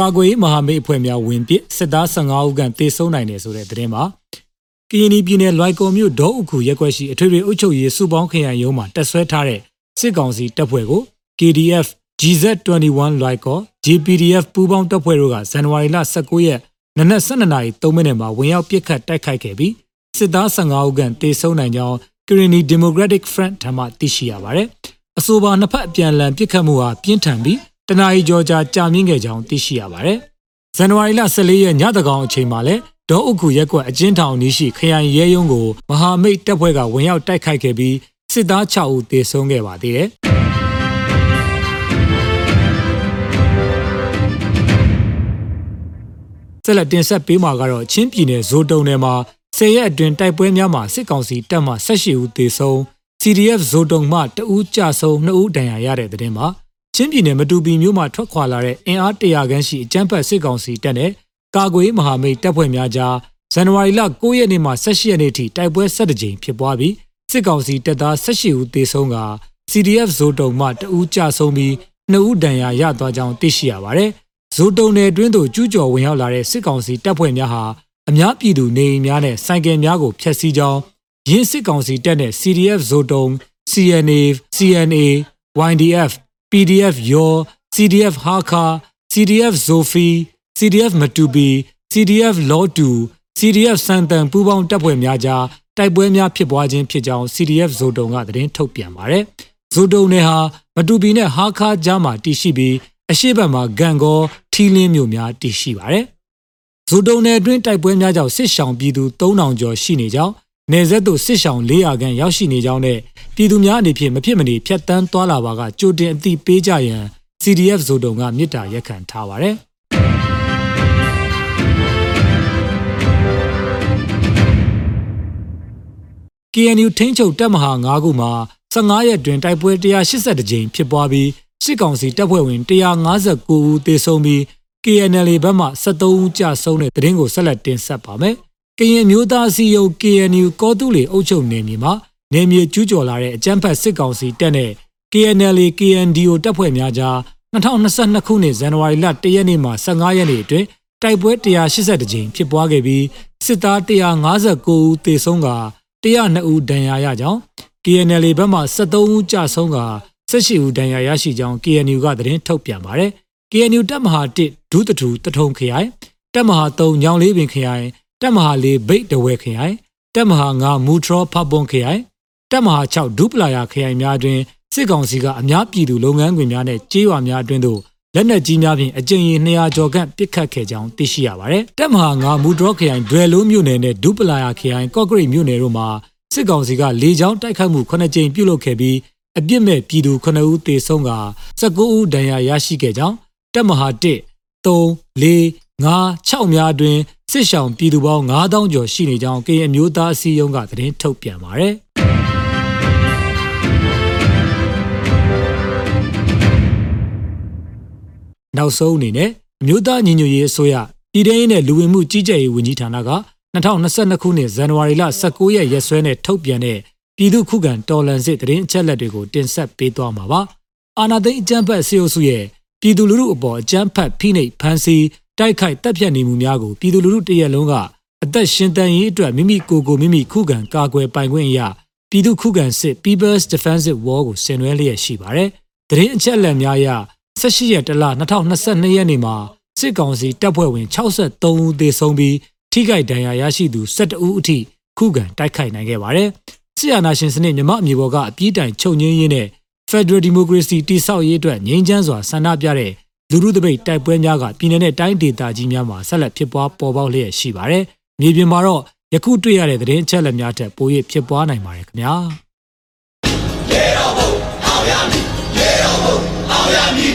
ကာကွယ်ရေးမဟာမိတ်အဖွဲ့များဝင်ပစ်စစ်သား15ဦးခန့်တေဆုံးနိုင်တယ်ဆိုတဲ့သတင်းပါကရင်ပြည်နယ်လွိုက်ကော်မြို့ဒေါဥခုရက်ွက်ရှိအထွေထွေအုပ်ချုပ်ရေးစုပေါင်းခရိုင်ရုံးမှာတက်ဆွဲထားတဲ့စစ်ကောင်စီတပ်ဖွဲ့ကို KDF GZ21 လွိုက်ကော် GPDF ပူးပေါင်းတပ်ဖွဲ့တို့ကဇန်နဝါရီလ19ရက်နနက်12နာရီ3မိနစ်မှာဝင်ရောက်ပစ်ခတ်တိုက်ခိုက်ခဲ့ပြီးစစ်သား15ဦးခန့်တေဆုံးနိုင်ကြောင်း Kirini Democratic Front ထံမှသိရှိရပါတယ်။အဆိုပါနှစ်ဖက်အပြန်အလှန်ပစ်ခတ်မှုဟာပြင်းထန်ပြီး တနအီကျော်ကြာကြာမြင့်ခဲ့ကြောင်းသိရှိရပါတယ်။ဇန်နဝါရီလ14ရက်ညတကောင်အချိန်မှာလည်းဒေါအုပ်ခုရက်ကွက်အကျဉ်းထောင်နီးရှိခရိုင်ရဲရုံးကိုမဟာမိတ်တပ်ဖွဲ့ကဝင်ရောက်တိုက်ခိုက်ခဲ့ပြီးစစ်သား6ဦးသေဆုံးခဲ့ပါသေးတယ်။ဆက်လက်တင်ဆက်ပေးမှာကတော့ချင်းပြည်နယ်ဇိုတုံနယ်မှာဆယ်ရက်အတွင်းတိုက်ပွဲများမှာစစ်ကောင်စီတပ်မှ18ဦးသေဆုံး CDF ဇိုတုံမှ2ဦးကြဆုံး2ဦးဒဏ်ရာရတဲ့တဲ့တင်မှာ ချင်းပြည်နယ်မတူပီမြို့မှထွက်ခွာလာတဲ့အင်အားတရာခန့်ရှိအကြမ်းဖက်စစ်ကောင်စီတပ်နဲ့ကာကွယ်မဟာမိတ်တပ်ဖွဲ့များကြားဇန်နဝါရီလ9ရက်နေ့မှ18ရက်နေ့ထိတိုက်ပွဲ17ကြိမ်ဖြစ်ပွားပြီးစစ်ကောင်စီတပ်သား18ဦးသေဆုံးက CDF ဇိုတုံမှ2ဦးကြဆုံးပြီး2ဦးဒဏ်ရာရသွားကြောင်းသိရှိရပါတယ်။ဇိုတုံနယ်တွင်းသို့ကျူးကျော်ဝင်ရောက်လာတဲ့စစ်ကောင်စီတပ်ဖွဲ့များဟာအများပြည်သူနေအိမ်များနဲ့ဆိုင်ကယ်များကိုဖျက်ဆီးကြောင်းရင်းစစ်ကောင်စီတပ်နဲ့ CDF ဇိုတုံ CNA CNA YDF PDF ယော CDF ဟာခါ CDF ဇိုဖီ CDF မတူပီ CDF လောတူ CDF စန်တန်ပူးပေါင်းတပ်ဖွဲ့များကြားတိုက်ပွဲများဖြစ်ပွားခြင်းဖြစ်ကြောင်း CDF ဇိုတုံကသတင်းထုတ်ပြန်ပါတယ်။ဇိုတုံနယ်ဟာမတူပီနဲ့ဟာခါကြားမှာတည်ရှိပြီးအရှိတ်ဘက်မှာဂန်ကောထီလင်းမြို့များတည်ရှိပါတယ်။ဇိုတုံနယ်အတွင်းတိုက်ပွဲများကြောင့်စစ်ရှောင်ပြည်သူ3000ကျော်ရှိနေကြောင်း နေဆက်သို့စစ်ရှောင်400ခန့်ရောက်ရှိနေကြောင်းနဲ့ပြည်သူများအနေဖြင့်မဖြစ်မနေဖြတ်တန်းသွားလာပါကကြိုတင်အသိပေးကြရန် CDF ဇိုတုံကမြစ်တာရက်ခံထားပါတယ်။ KNU ထိန်းချုပ်တပ်မဟာ9ခုမှာ15ရက်တွင်တိုက်ပွဲ182ကြိမ်ဖြစ်ပွားပြီးစစ်ကောင်စီတပ်ဖွဲ့ဝင်159ဦးသေဆုံးပြီး KNL ဘက်မှ73ဦးကြာဆုံးတဲ့သတင်းကိုဆက်လက်တင်ဆက်ပါမယ်။ ကရင်မျိုးသားစီယုံ KNU ကောတူလေအုပ်ချုပ်နေမြေမှာနေမြေကျူးကျော်လာတဲ့အကြမ်းဖက်စစ်ကောင်စီတပ်နဲ့ KNL KNDO တပ်ဖွဲ့များကြား2022ခုနှစ်ဇန်နဝါရီလ1ရက်နေ့မှ15ရက်နေ့အတွင်းတိုက်ပွဲ182ကြိမ်ဖြစ်ပွားခဲ့ပြီးစစ်သား159ဦးသေဆုံးက102ဦးဒဏ်ရာရကြောင်း KNL ဘက်မှ73ဦးကြာဆုံးက18ဦးဒဏ်ရာရရှိကြောင်း KNU ကသတင်းထုတ်ပြန်ပါတယ်။ KNU တပ်မဟာ1ဒုတထူတထုံခရိုင်တပ်မဟာ3ညောင်လေးပင်ခရိုင် တပ်မဟာ4ဗိတ်တဝဲခရိုင်တပ်မဟာ9မူထရောဖပွန်ခရိုင်တပ်မဟာ6ဒုပလာယာခရိုင်များတွင်စစ်ကောင်စီကအများပြည်သူလုပ်ငန်းခွင်များနဲ့ကြေးရွာများအတွင်းသို့လက်နက်ကြီးများဖြင့်အကြိမ်ရေ200ကျော်ခန့်ပစ်ခတ်ခဲ့ကြောင်းသိရှိရပါတယ်။တပ်မဟာ9မူဒရော့ခရိုင်ဒွယ်လုံးမြို့နယ်နဲ့ဒုပလာယာခရိုင်ကော့ဂရိတ်မြို့နယ်တို့မှာစစ်ကောင်စီကလေကြောင်းတိုက်ခိုက်မှု9ကြိမ်ပြုလုပ်ခဲ့ပြီးအပြစ်မဲ့ပြည်သူ9ဦးသေဆုံးက19ဦးဒဏ်ရာရရှိခဲ့ကြောင်းတပ်မဟာ1 3 4 5 6များအတွင်းစစ်ရှောင်ပြည်သူပေါင်း9000ကျော်ရှိနေကြောင်းကရင်အမျိုးသားအစည်းအရုံးကသတင်းထုတ်ပြန်ပါတယ်။နောက်ဆုံးအနေနဲ့အမျိုးသားညီညွတ်ရေးအစိုးရပြည်ထောင်ရေးနဲ့လူဝင်မှုကြီးကြပ်ရေးဝန်ကြီးဌာနက2022ခုနှစ်ဇန်နဝါရီလ19ရက်ရက်စွဲနဲ့ထုတ်ပြန်တဲ့ပြည်သူခုခံတော်လှန်စစ်တရင်အချက်လက်တွေကိုတင်ဆက်ပေးသွားမှာပါ။အာနာသိန်းအကြမ်းဖက်ဆေးအုပ်စုရဲ့ပြည်သူလူထုအပေါ်အကြမ်းဖက်ဖိနှိပ်ဖမ်းဆီး တိုက်ခိုက်တပ်ဖြတ်နေမှုများကိုပြည်သူလူထုတရက်လုံးကအသက်ရှင်တန်ရေးအတွက်မိမိကိုယ်ကိုမိမိခုခံကာကွယ်ပိုင်ခွင့်အရာပြည်သူခုခံစစ် People's Defensive War ကိုဆင်နွှဲလျက်ရှိပါတယ်။တရင်အချက်လက်များအရ18ရက်တလ2022ရက်နေ့မှာစစ်ကောင်စီတပ်ဖွဲ့ဝင်63ဦးသေဆုံးပြီးထိခိုက်ဒဏ်ရာရရှိသူ12ဦးအထိခုခံတိုက်ခိုက်နိုင်ခဲ့ပါတယ်။ဆီယနာရှင်စနစ်မြမအမျိုးပေါ်ကအပြည့်တိုင်ချုပ်ငင်းရင်းနဲ့ Federal Democracy တိဆောက်ရေးအတွက်ငြိမ်းချမ်းစွာဆန္ဒပြတဲ့ လူမှုတပိတ်တိုက်ပွဲများကပြည်내နဲ့တိုင်းဒေသကြီးများမှာဆက်လက်ဖြစ်ပွားပေါ်ပေါက်လျက်ရှိပါတယ်။မြေပြင်မှာတော့ယခုတွေ့ရတဲ့သတင်းအချက်အလက်များထက်ပို၍ဖြစ်ပွားနိုင်ပါတယ်ခင်ဗျာ။ Yeah, oh, oh, oh, yeah, me. Yeah, oh, oh, oh, yeah, me.